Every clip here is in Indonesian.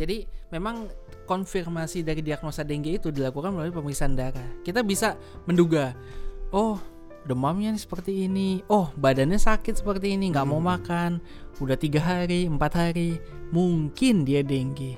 Jadi memang konfirmasi dari diagnosa dengue itu dilakukan melalui pemeriksaan darah. Kita bisa menduga, oh demamnya nih seperti ini, oh badannya sakit seperti ini, nggak mau makan, udah tiga hari, empat hari, mungkin dia dengue.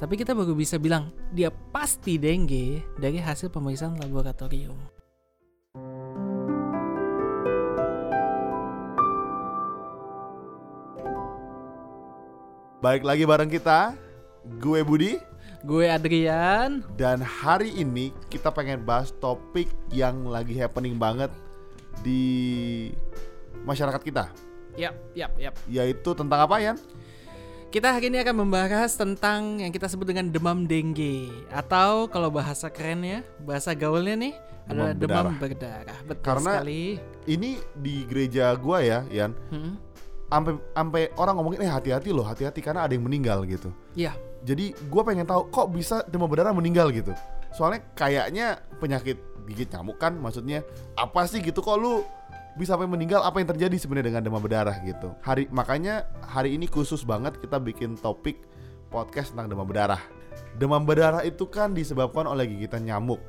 Tapi kita baru bisa bilang dia pasti dengue dari hasil pemeriksaan laboratorium. Baik lagi bareng kita, gue Budi Gue Adrian, dan hari ini kita pengen bahas topik yang lagi happening banget di masyarakat kita, yap, yap, yap. yaitu tentang apa ya? Kita hari ini akan membahas tentang yang kita sebut dengan demam dengue atau kalau bahasa kerennya, bahasa gaulnya nih Demam adalah demam berdarah. Betul Karena- sekali. Ini di gereja gua ya, Yan. Hmm, Sampai sampai orang ngomongin eh hati-hati loh, hati-hati karena ada yang meninggal gitu. Iya, Jadi gua pengen tahu kok bisa demam berdarah meninggal gitu. Soalnya kayaknya penyakit gigit nyamuk kan maksudnya apa sih gitu kok lu bisa sampai meninggal apa yang terjadi sebenarnya dengan demam berdarah gitu. Hari makanya hari ini khusus banget kita bikin topik podcast tentang demam berdarah. Demam berdarah itu kan disebabkan oleh gigitan nyamuk.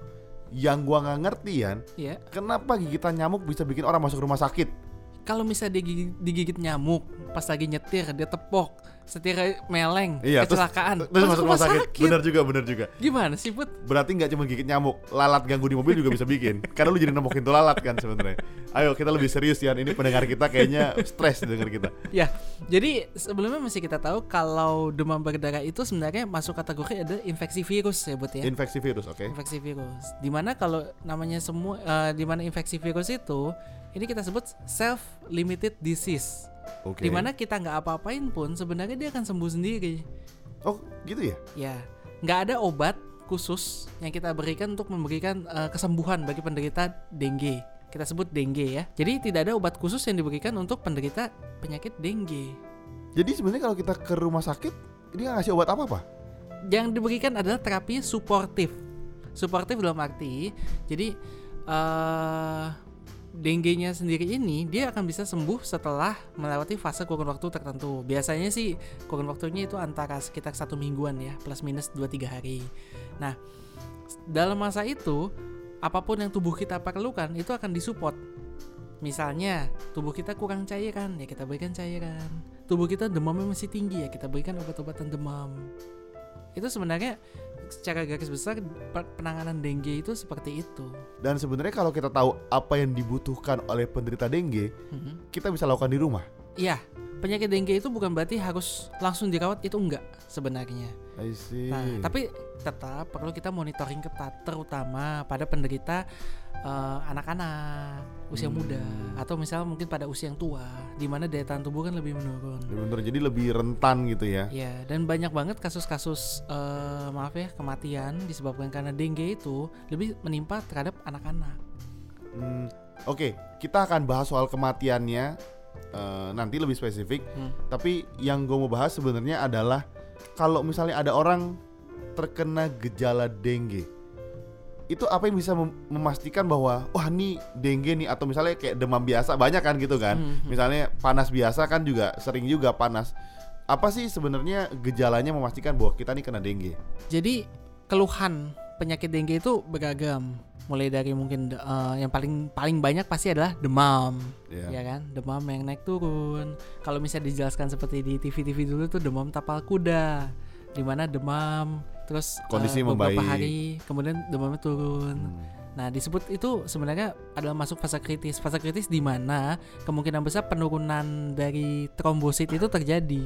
Yang gua nggak ngerti Yan, iya. kenapa gigitan nyamuk bisa bikin orang masuk rumah sakit? Kalau misalnya dia gigit, digigit nyamuk, pas lagi nyetir dia tepok, setirnya meleng, Iya, terus- kecelakaan, Terus masuk rumah sakit. Bener juga, bener juga. Gimana sih Put? Berarti nggak cuma gigit nyamuk, lalat ganggu di mobil juga bisa bikin. Karena lu jadi nembokin tuh lalat kan sebenarnya. Ayo kita lebih serius ya. Ini pendengar kita kayaknya stres dengar kita. Ya, jadi sebelumnya mesti kita tahu kalau demam berdarah itu sebenarnya masuk kategori ada infeksi virus ya Bud ya. Infeksi virus, oke? infeksi virus. Di mana kalau namanya semua, eh, di mana infeksi virus itu, ini kita sebut self limited disease. Oke. Di mana kita nggak apa-apain pun sebenarnya dia akan sembuh sendiri. Oh, gitu ya? Ya, nggak ada obat khusus yang kita berikan untuk memberikan eh, kesembuhan bagi penderita dengue. Kita sebut dengue ya. Jadi tidak ada obat khusus yang diberikan untuk penderita penyakit dengue. Jadi sebenarnya kalau kita ke rumah sakit, dia nggak ngasih obat apa-apa? yang diberikan adalah terapi suportif. Suportif dalam arti, jadi eh dengue-nya sendiri ini dia akan bisa sembuh setelah melewati fase kurun waktu tertentu. Biasanya sih kurun waktunya itu antara sekitar satu mingguan ya, plus minus 2-3 hari. Nah, dalam masa itu apa pun yang tubuh kita perlukan itu akan disupport. Misalnya tubuh kita kurang cairan ya kita berikan cairan. Tubuh kita demamnya masih tinggi ya kita berikan obat-obatan demam itu sebenarnya secara garis besar pe- penanganan dengue itu seperti itu. Dan sebenarnya kalau kita tahu apa yang dibutuhkan oleh penderita dengue, Mhm. kita bisa lakukan di rumah. Iya, penyakit dengue itu bukan berarti harus langsung dirawat itu enggak sebenarnya. I see. Nah, tapi tetap perlu kita monitoring ketat terutama pada penderita eh, anak-anak usia Hmm. muda atau misalnya mungkin pada usia yang tua di mana daya tahan tubuh kan lebih menurun. Bener, jadi lebih rentan gitu ya. Ya, dan banyak banget kasus-kasus eh, maaf ya kematian disebabkan karena dengue itu lebih menimpa terhadap anak-anak. Hmm, Oke, kita akan bahas soal kematiannya eh, nanti lebih spesifik. Hmm. Tapi yang gue mau bahas sebenarnya adalah kalau misalnya ada orang terkena gejala dengue, itu apa yang bisa mem- memastikan bahwa wah ini dengue nih atau misalnya kayak demam biasa banyak kan gitu kan? Hmm, hmm. Misalnya panas biasa kan juga sering juga panas. Apa sih sebenarnya gejalanya memastikan bahwa kita nih kena dengue? Jadi keluhan penyakit dengue itu beragam. Mulai dari mungkin eh, yang paling paling banyak pasti adalah demam, Ya. ya kan? Demam yang naik turun. Kalau misalnya dijelaskan seperti di TV-TV dulu tuh demam tapal kuda, di mana demam terus eh, Kondisi beberapa membaik. hari kemudian demamnya turun. Hmm. Nah, disebut itu sebenarnya adalah masuk fase kritis. Fase kritis di mana kemungkinan besar penurunan dari trombosit itu terjadi.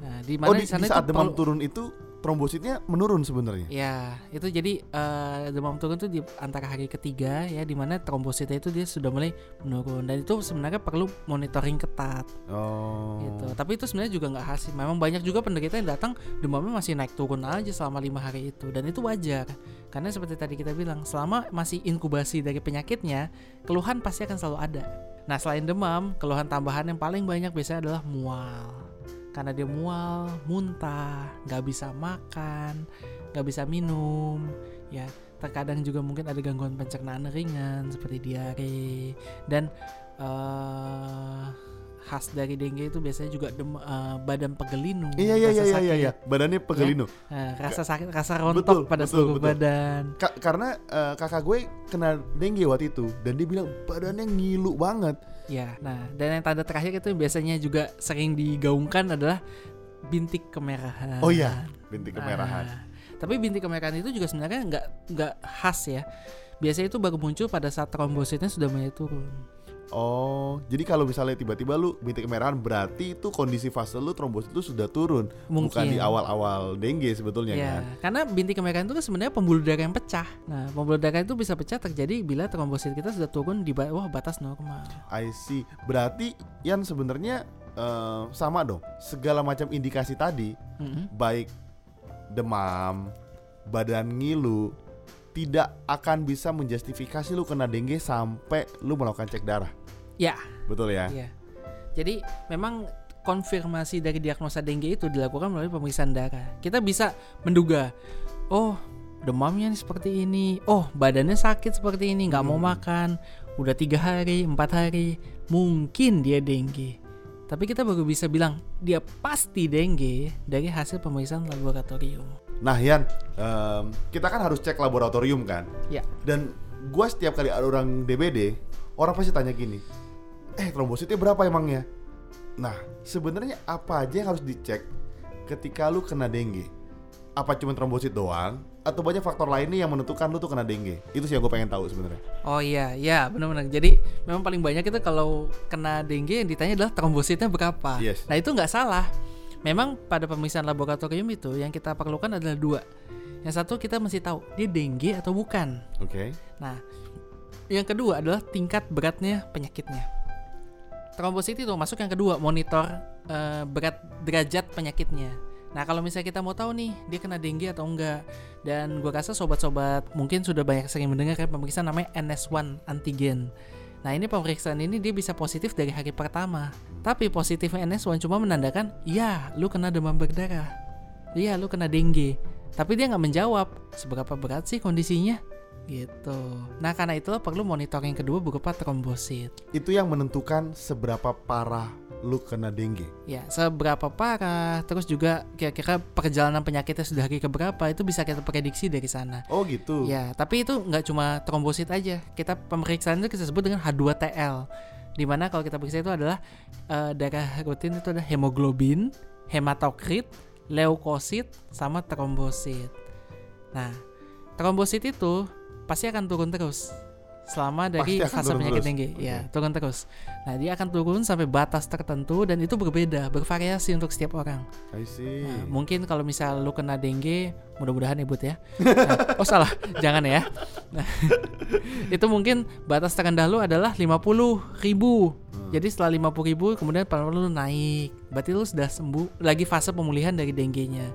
Nah, di Oh mana di, di sana di saat itu demam turun itu trombositnya menurun sebenarnya. Ya, itu jadi eh, demam turun itu di antara hari ketiga ya di mana trombositnya itu dia sudah mulai menurun dan itu sebenarnya perlu monitoring ketat Oh. gitu. Tapi itu sebenarnya juga nggak hasil. Memang banyak juga penderita yang datang demamnya masih naik turun aja selama lima hari itu dan itu wajar. Karena seperti tadi kita bilang, selama masih inkubasi dari penyakitnya, keluhan pasti akan selalu ada. Nah, selain demam, keluhan tambahan yang paling banyak biasanya adalah mual. Karena dia mual, muntah, nggak bisa makan, nggak bisa minum, ya. Terkadang juga mungkin ada gangguan pencernaan ringan seperti diare dan eh khas dari dengue itu biasanya juga dem, eh, badan pegelinu. Iya iya rasa iya iya sakit. iya. Badannya pegelinu. Nah, rasa sakit, rasa rontok Betul, pada betul, seluruh betul. badan. Ka- karena eh, kakak gue kena dengue waktu itu dan dia bilang badannya ngilu banget. Ya, nah dan yang tanda terakhir itu biasanya juga sering digaungkan adalah bintik kemerahan. Oh iya, bintik kemerahan. Nah, tapi bintik kemerahan itu juga sebenarnya nggak nggak khas ya. Biasanya itu baru muncul pada saat trombositnya sudah mulai turun. Oh, jadi kalau misalnya tiba-tiba lu bintik kemerahan berarti itu kondisi fase lu trombosit lu sudah turun, bukan Mungkin. di awal-awal dengue sebetulnya Ya, kan. karena bintik kemerahan itu kan sebenarnya pembuluh darah yang pecah. Nah, pembuluh darah itu bisa pecah terjadi bila trombosit kita sudah turun di bawah batas normal. I see. Berarti Yan sebenarnya eh, sama dong. Segala macam indikasi tadi, Mm-mm. baik demam, badan ngilu, tidak akan bisa menjustifikasi lu kena dengue sampai lu melakukan cek darah. Ya, Betul ya? Iya. Jadi memang konfirmasi dari diagnosa dengue itu dilakukan melalui pemeriksaan darah. Kita bisa menduga, oh demamnya nih seperti ini, oh badannya sakit seperti ini, nggak mau Hmm. makan, udah tiga hari, empat hari, mungkin dia dengue. Tapi kita baru bisa bilang dia pasti dengue dari hasil pemeriksaan laboratorium. Nah Yan, em, kita kan harus cek laboratorium kan? Ya. Dan gua setiap kali ada orang DBD, orang pasti tanya gini, eh trombositnya berapa emangnya? Nah, sebenarnya apa aja yang harus dicek ketika lu kena dengue? Apa cuma trombosit doang? Atau banyak faktor lainnya yang menentukan lu tuh kena dengue? Itu sih yang gue pengen tahu sebenarnya. Oh iya, ya benar-benar. Jadi memang paling banyak itu kalau kena dengue yang ditanya adalah trombositnya berapa. Yes. Nah itu nggak salah. Memang pada pemeriksaan laboratorium itu yang kita perlukan adalah dua. Yang satu kita mesti tahu dia dengue atau bukan. Oke. Nah, yang kedua adalah tingkat beratnya penyakitnya. Trombosit itu masuk yang kedua, monitor eh, berat derajat penyakitnya. Nah, kalau misalnya kita mau tahu nih dia kena dengue atau enggak, dan gua rasa sobat-sobat mungkin sudah banyak sering mendengar kan pemeriksaan namanya NS1 antigen. Nah, ini pemeriksaan ini dia bisa positif dari hari pertama. Tapi positifnya NS1 cuma menandakan, ya, lu kena demam berdarah. Iya, lu kena dengue. Tapi dia nggak menjawab seberapa berat sih kondisinya gitu. Nah karena itu perlu monitoring kedua berupa trombosit. Itu yang menentukan seberapa parah lu kena dengue. Ya seberapa parah, terus juga kira-kira perjalanan penyakitnya sudah hari keberapa itu bisa kita prediksi dari sana. Oh gitu. Ya tapi itu nggak cuma trombosit aja. Kita pemeriksaan itu kita sebut dengan H2TL. Di mana kalau kita periksa itu adalah eh, darah rutin itu ada hemoglobin, hematokrit, leukosit, sama trombosit. Nah trombosit itu pasti akan turun terus selama dari fase penyakit terus. dengue. Oke. Ya turun terus. Nah dia akan turun sampai batas tertentu dan itu berbeda, bervariasi untuk setiap orang. I see. Nah, mungkin kalau misal lu kena dengue, mudah-mudahan ya Bud ya. Nah, oh salah, jangan ya. Nah, itu mungkin batas terendah lu adalah 50 ribu. Jadi setelah 50 ribu kemudian pelan-pelan lu naik. Berarti lu sudah sembuh, lagi fase pemulihan dari dengue-nya.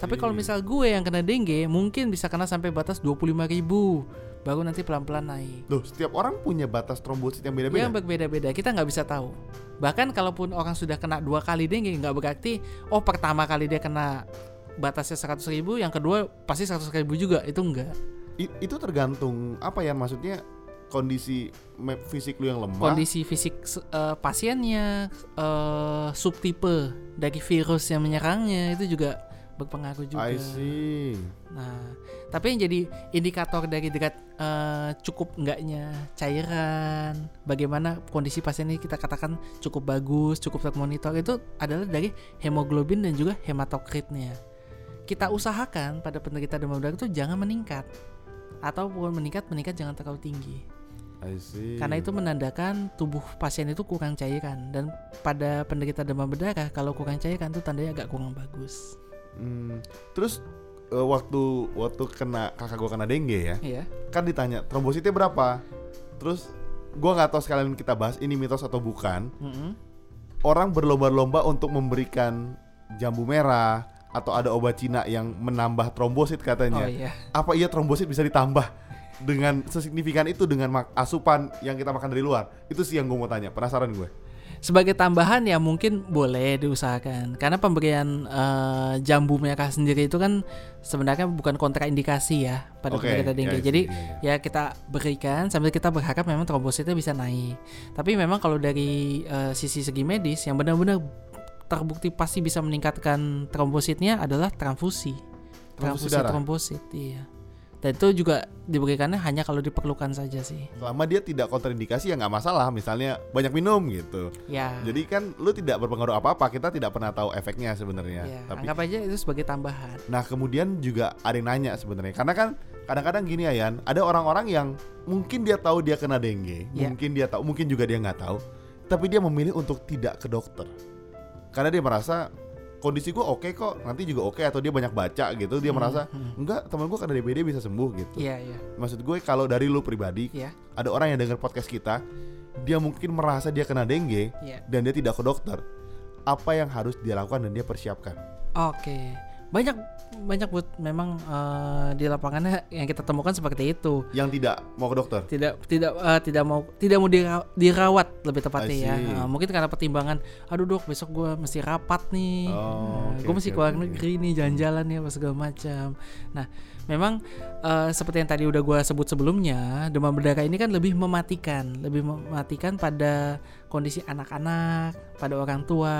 Tapi kalau misal gue yang kena dengue, mungkin bisa kena sampai batas 25 ribu. Baru nanti pelan-pelan naik. Loh, setiap orang punya batas trombosit yang Yang beda-beda. berbeda-beda, kita nggak bisa tahu. Bahkan kalaupun orang sudah kena dua kali dengue, nggak berarti oh pertama kali dia kena batasnya 100 ribu, yang kedua pasti 100 ribu juga. Itu enggak. I- itu tergantung apa ya maksudnya kondisi fisik lu yang lemah. Kondisi fisik eh, pasiennya, eh, subtipe dari virus yang menyerangnya itu juga berpengaruh juga. I see. Nah, tapi yang jadi indikator dari dekat eh, cukup enggaknya cairan, bagaimana kondisi pasien ini kita katakan cukup bagus, cukup termonitor itu adalah dari hemoglobin dan juga hematokritnya. Kita usahakan pada penderita demam berdarah itu jangan meningkat. Ataupun meningkat, meningkat jangan terlalu tinggi. I see. Karena itu menandakan tubuh pasien itu kurang cairan dan pada penderita demam berdarah kalau kurang cairan itu tandanya agak kurang bagus. Hmm, terus eh, waktu waktu kena kakak gua kena dengue ya, Iya. kan ditanya trombositnya berapa. Terus gua nggak tahu sekalian kita bahas ini mitos atau bukan. Mm-mm. Orang berlomba-lomba untuk memberikan jambu merah atau ada obat Cina yang menambah trombosit Oh katanya. iya. Apa iya trombosit bisa ditambah dengan sesignifikan itu dengan asupan yang kita makan dari luar? Itu sih yang gue mau tanya. Penasaran gue. Sebagai tambahan ya mungkin boleh diusahakan karena pemberian eh, jambu merah sendiri itu kan sebenarnya bukan kontraindikasi ya pada Oke, penderita dengue. ya, Jadi iya, iya. ya kita berikan sambil kita berharap memang trombositnya bisa naik. Tapi memang kalau dari eh, sisi segi medis yang benar-benar terbukti pasti bisa meningkatkan trombositnya adalah transfusi. Transfusi Transfusi darah? trombosit, iya. Dan itu juga diberikannya hanya kalau diperlukan saja sih. Selama dia tidak kontraindikasi ya nggak masalah. Misalnya banyak minum gitu. Ya. Jadi kan lu tidak berpengaruh apa-apa. Kita tidak pernah tahu efeknya sebenarnya. ya, Tapi anggap aja itu sebagai tambahan. Nah kemudian juga ada yang nanya sebenarnya karena kan kadang-kadang gini Ayan ada orang-orang yang mungkin dia tahu dia kena dengue Ya. mungkin dia tahu mungkin juga dia nggak tahu tapi dia memilih untuk tidak ke dokter karena dia merasa kondisi gue oke kok nanti juga oke atau dia banyak baca gitu dia Hmm, merasa hmm. enggak teman gue kena DBD bisa sembuh gitu Iya, iya. maksud gue kalau dari lu pribadi Iya, ada orang yang dengar podcast kita dia mungkin merasa dia kena dengue iya. dan dia tidak ke dokter apa yang harus dia lakukan dan dia persiapkan Oke. Banyak banyak buat memang eh, di lapangannya yang kita temukan seperti itu. yang tidak mau ke dokter Tidak tidak eh, tidak mau tidak mau dira- dirawat lebih tepatnya ya. Eh, mungkin karena pertimbangan aduh dok besok gua mesti rapat nih. Oh, oke, gue mesti oke, keluar oke. negeri nih jalan-jalan ya apa segala macam. Nah, memang eh, seperti yang tadi udah gua sebut sebelumnya, demam berdarah ini kan lebih mematikan, lebih mematikan pada kondisi anak-anak, pada orang tua.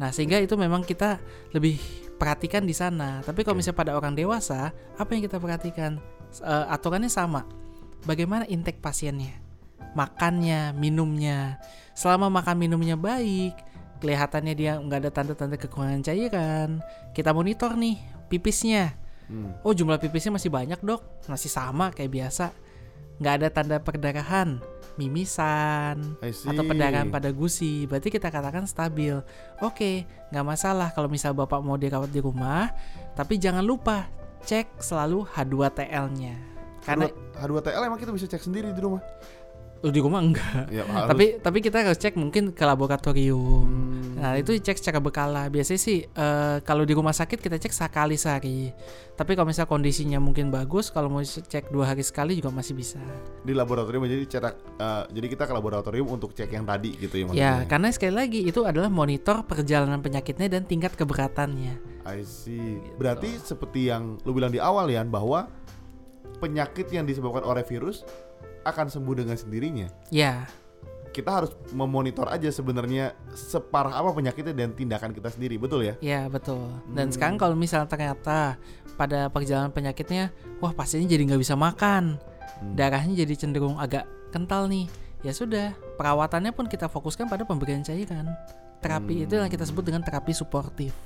Nah, sehingga itu memang kita lebih perhatikan di sana. Tapi kalau misalnya pada orang dewasa, apa yang kita perhatikan? Eh, aturannya sama. Bagaimana intake pasiennya? Makannya, minumnya. Selama makan minumnya baik, kelihatannya dia nggak ada tanda-tanda kekurangan cairan. Kita monitor nih pipisnya. Hmm. Oh jumlah pipisnya masih banyak dok, masih sama kayak biasa. Nggak ada tanda perdarahan, mimisan, atau perdarahan pada gusi. Berarti kita katakan stabil. Oke, nggak masalah kalau misal bapak mau dirawat di rumah, tapi jangan lupa cek selalu H2TL-nya. Karena H2TL emang kita bisa cek sendiri di rumah. Di rumah enggak. Ya, harus. Tapi tapi kita harus cek mungkin ke laboratorium. Hmm. Nah itu cek secara berkala. Biasanya sih eh, kalau di rumah sakit kita cek sekali sehari. Tapi kalau misal kondisinya mungkin bagus, kalau mau cek dua hari sekali juga masih bisa. di laboratorium jadi cetak eh, jadi kita ke laboratorium untuk cek yang tadi gitu ya maksudnya. Ya karena sekali lagi itu adalah monitor perjalanan penyakitnya dan tingkat keberatannya. I see. Gitu. Berarti seperti yang lu bilang di awal ya bahwa penyakit yang disebabkan oleh virus akan sembuh dengan sendirinya. Ya Kita harus memonitor aja sebenarnya separah apa penyakitnya dan tindakan kita sendiri, betul ya? ya betul. Dan Hmm. sekarang kalau misal ternyata pada perjalanan penyakitnya, wah pasiennya jadi nggak bisa makan, Hmm. darahnya jadi cenderung agak kental nih. Ya sudah, perawatannya pun kita fokuskan pada pemberian cairan. Terapi Hmm. itu yang kita sebut dengan terapi suportif.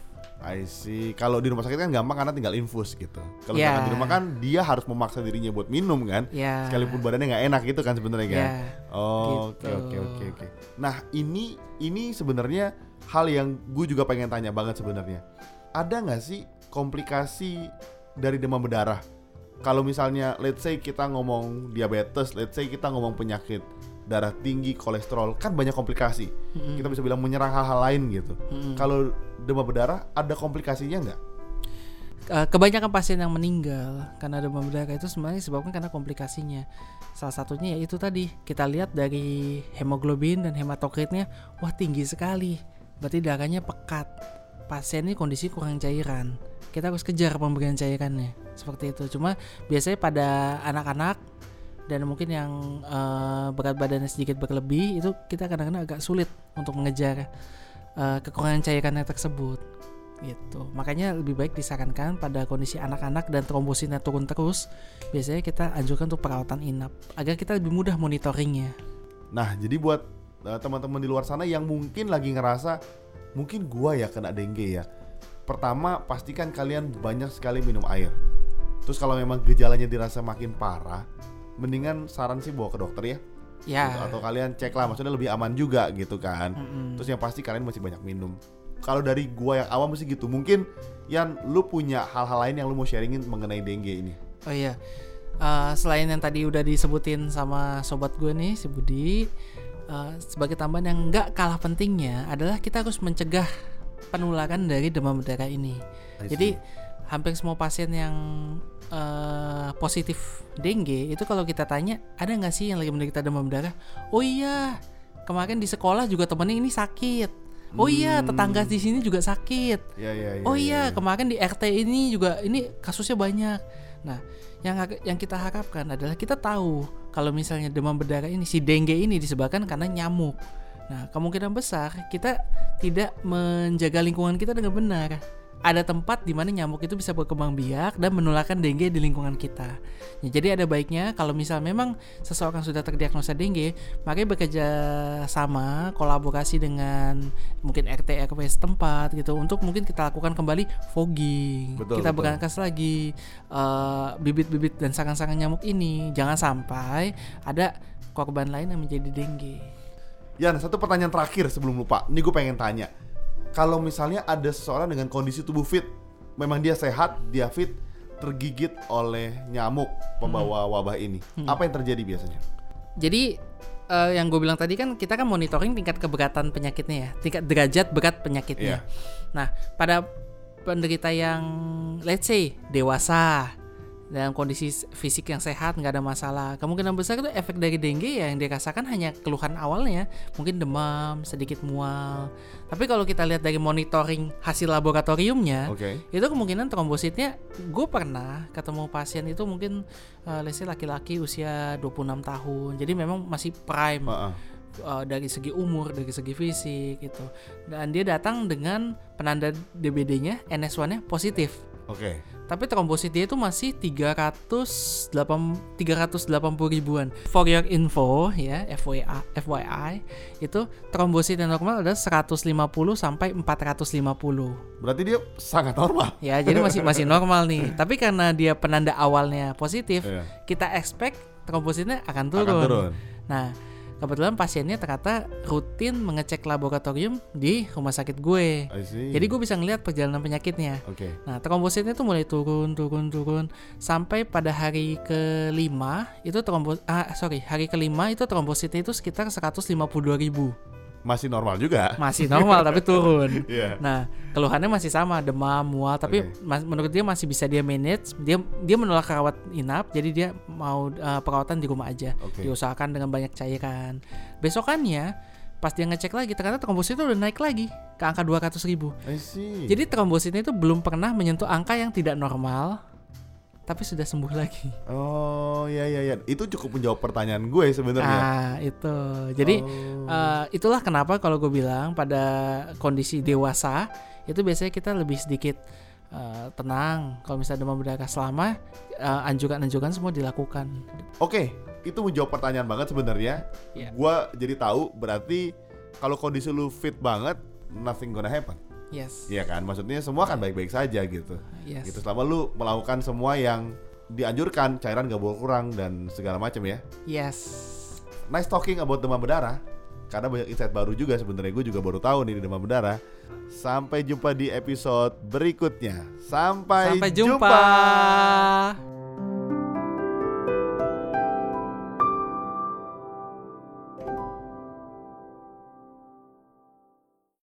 I see. Kalau di rumah sakit kan gampang karena tinggal infus gitu. Kalau misalkan di rumah kan dia harus memaksa dirinya buat minum kan. Ya. Sekalipun badannya nggak enak gitu kan sebenarnya kan. Oh, Oke Gitu. oke oke oke. Nah ini ini sebenarnya hal yang gue juga pengen tanya banget sebenarnya. Ada nggak sih komplikasi dari demam berdarah? Kalau misalnya let's say kita ngomong diabetes, let's say kita ngomong penyakit darah tinggi, kolesterol, kan banyak komplikasi. Mm-mm. Kita bisa bilang menyerang hal-hal lain gitu. Mm-mm. Kalau demam berdarah ada komplikasinya nggak? Eh, kebanyakan pasien yang meninggal karena demam berdarah itu sebenarnya disebabkan karena komplikasinya. Salah satunya ya itu tadi kita lihat dari hemoglobin dan hematokritnya, wah tinggi sekali. Berarti darahnya pekat. Pasien ini kondisi kurang cairan. Kita harus kejar pemberian cairannya seperti itu. Cuma biasanya pada anak-anak dan mungkin yang eh, berat badannya sedikit berlebih itu kita kadang-kadang agak sulit untuk mengejar eh, kekurangan cairannya tersebut gitu. Makanya lebih baik disarankan pada kondisi anak-anak dan trombositnya turun terus, biasanya kita anjurkan untuk perawatan inap agar kita lebih mudah monitoringnya. Nah, jadi buat uh, teman-teman di luar sana yang mungkin lagi ngerasa mungkin gua ya kena dengue ya. Pertama, pastikan kalian banyak sekali minum air. Terus kalau memang gejalanya dirasa makin parah, mendingan saran sih bawa ke dokter ya. Ya. Gitu. Atau kalian cek lah, maksudnya lebih aman juga gitu kan. Mm-mm. Terus yang pasti kalian masih banyak minum. Kalau dari gua yang awam sih gitu. Mungkin yang lu punya hal-hal lain yang lu mau sharingin mengenai dengue ini. Oh iya. Eh, selain yang tadi udah disebutin sama sobat gue nih si Budi, eh, sebagai tambahan yang nggak kalah pentingnya adalah kita harus mencegah penularan dari demam berdarah ini. Jadi hampir semua pasien yang eh, positif dengue itu kalau kita tanya ada nggak sih yang lagi menderita demam berdarah? Oh iya, kemarin di sekolah juga temennya ini sakit. Oh iya, tetangga di sini juga sakit. Ya ya ya. oh ya, iya, ya. kemarin di RT ini juga ini kasusnya banyak. Nah, yang yang kita harapkan adalah kita tahu kalau misalnya demam berdarah ini si dengue ini disebabkan karena nyamuk. Nah, kemungkinan besar kita tidak menjaga lingkungan kita dengan benar. Ada tempat di mana nyamuk itu bisa berkembang biak dan menularkan dengue di lingkungan kita. Ya, jadi ada baiknya kalau misal memang seseorang sudah terdiagnosa dengue, maka bekerja sama, kolaborasi dengan mungkin RT RW setempat gitu untuk mungkin kita lakukan kembali fogging. Betul, kita berangkas lagi eh, bibit-bibit dan sarang-sarang nyamuk ini. Jangan sampai ada korban lain yang menjadi dengue. Yan, satu pertanyaan terakhir sebelum lupa. Ini gue pengen tanya. Kalau misalnya ada seseorang dengan kondisi tubuh fit, memang dia sehat, dia fit, tergigit oleh nyamuk pembawa wabah ini, apa yang terjadi biasanya? Jadi eh, yang gue bilang tadi kan kita kan monitoring tingkat keberatan penyakitnya ya, tingkat derajat berat penyakitnya. Nah, pada penderita yang let's say dewasa dalam kondisi fisik yang sehat nggak ada masalah kemungkinan besar itu efek dari dengue ya yang dirasakan hanya keluhan awalnya mungkin demam sedikit mual tapi kalau kita lihat dari monitoring hasil laboratoriumnya Oke. itu kemungkinan trombositnya gue pernah ketemu pasien itu mungkin eh, let's say laki-laki usia 26 tahun jadi memang masih prime Heeh. uh, dari segi umur, dari segi fisik gitu. Dan dia datang dengan penanda DBD-nya NS1-nya positif. Oke. Tapi trombosit dia itu masih 308 380 ribuan. For your info ya, FYI, FYI itu trombosit yang normal adalah 150 sampai 450. Berarti dia sangat normal. Ya, jadi masih masih normal nih. Tapi karena dia penanda awalnya positif, Iya. kita expect trombositnya akan turun. Akan turun. Nah, kebetulan pasiennya ternyata rutin mengecek laboratorium di rumah sakit gue. Jadi gue bisa ngeliat perjalanan penyakitnya. Oke. Nah, trombositnya tuh mulai turun, turun, turun sampai pada hari kelima itu trombos ah sorry hari kelima itu trombositnya itu sekitar 152 ribu. Masih normal juga. Masih normal tapi turun. Iya. Nah, keluhannya masih sama, demam, mual, tapi Oke. mas- menurut dia masih bisa dia manage. Dia dia menolak rawat inap, jadi dia mau uh, perawatan di rumah aja. Oke. Diusahakan dengan banyak cairan. Besokannya pas dia ngecek lagi ternyata trombosit itu udah naik lagi ke angka 200 ribu. Jadi trombositnya itu belum pernah menyentuh angka yang tidak normal, tapi sudah sembuh lagi. Oh ya ya ya. Itu cukup menjawab pertanyaan gue sebenarnya. Ah itu. Jadi Oh. Uh, itulah kenapa kalau gue bilang pada kondisi dewasa itu biasanya kita lebih sedikit uh, tenang kalau misalnya demam berdarah selama uh, anjuran-anjuran semua dilakukan. Oke, itu menjawab pertanyaan banget sebenarnya. Iya. Gua jadi tahu berarti kalau kondisi lu fit banget, nothing gonna happen. Yes. Iya kan? Maksudnya semua kan baik-baik saja gitu. Yes. Gitu selama lu melakukan semua yang dianjurkan, cairan gak boleh kurang dan segala macam ya. Yes. Nice talking about demam berdarah. Karena banyak insight baru juga sebenarnya gue juga baru tahu nih di demam berdarah. Sampai jumpa di episode berikutnya. Sampai, Sampai jumpa.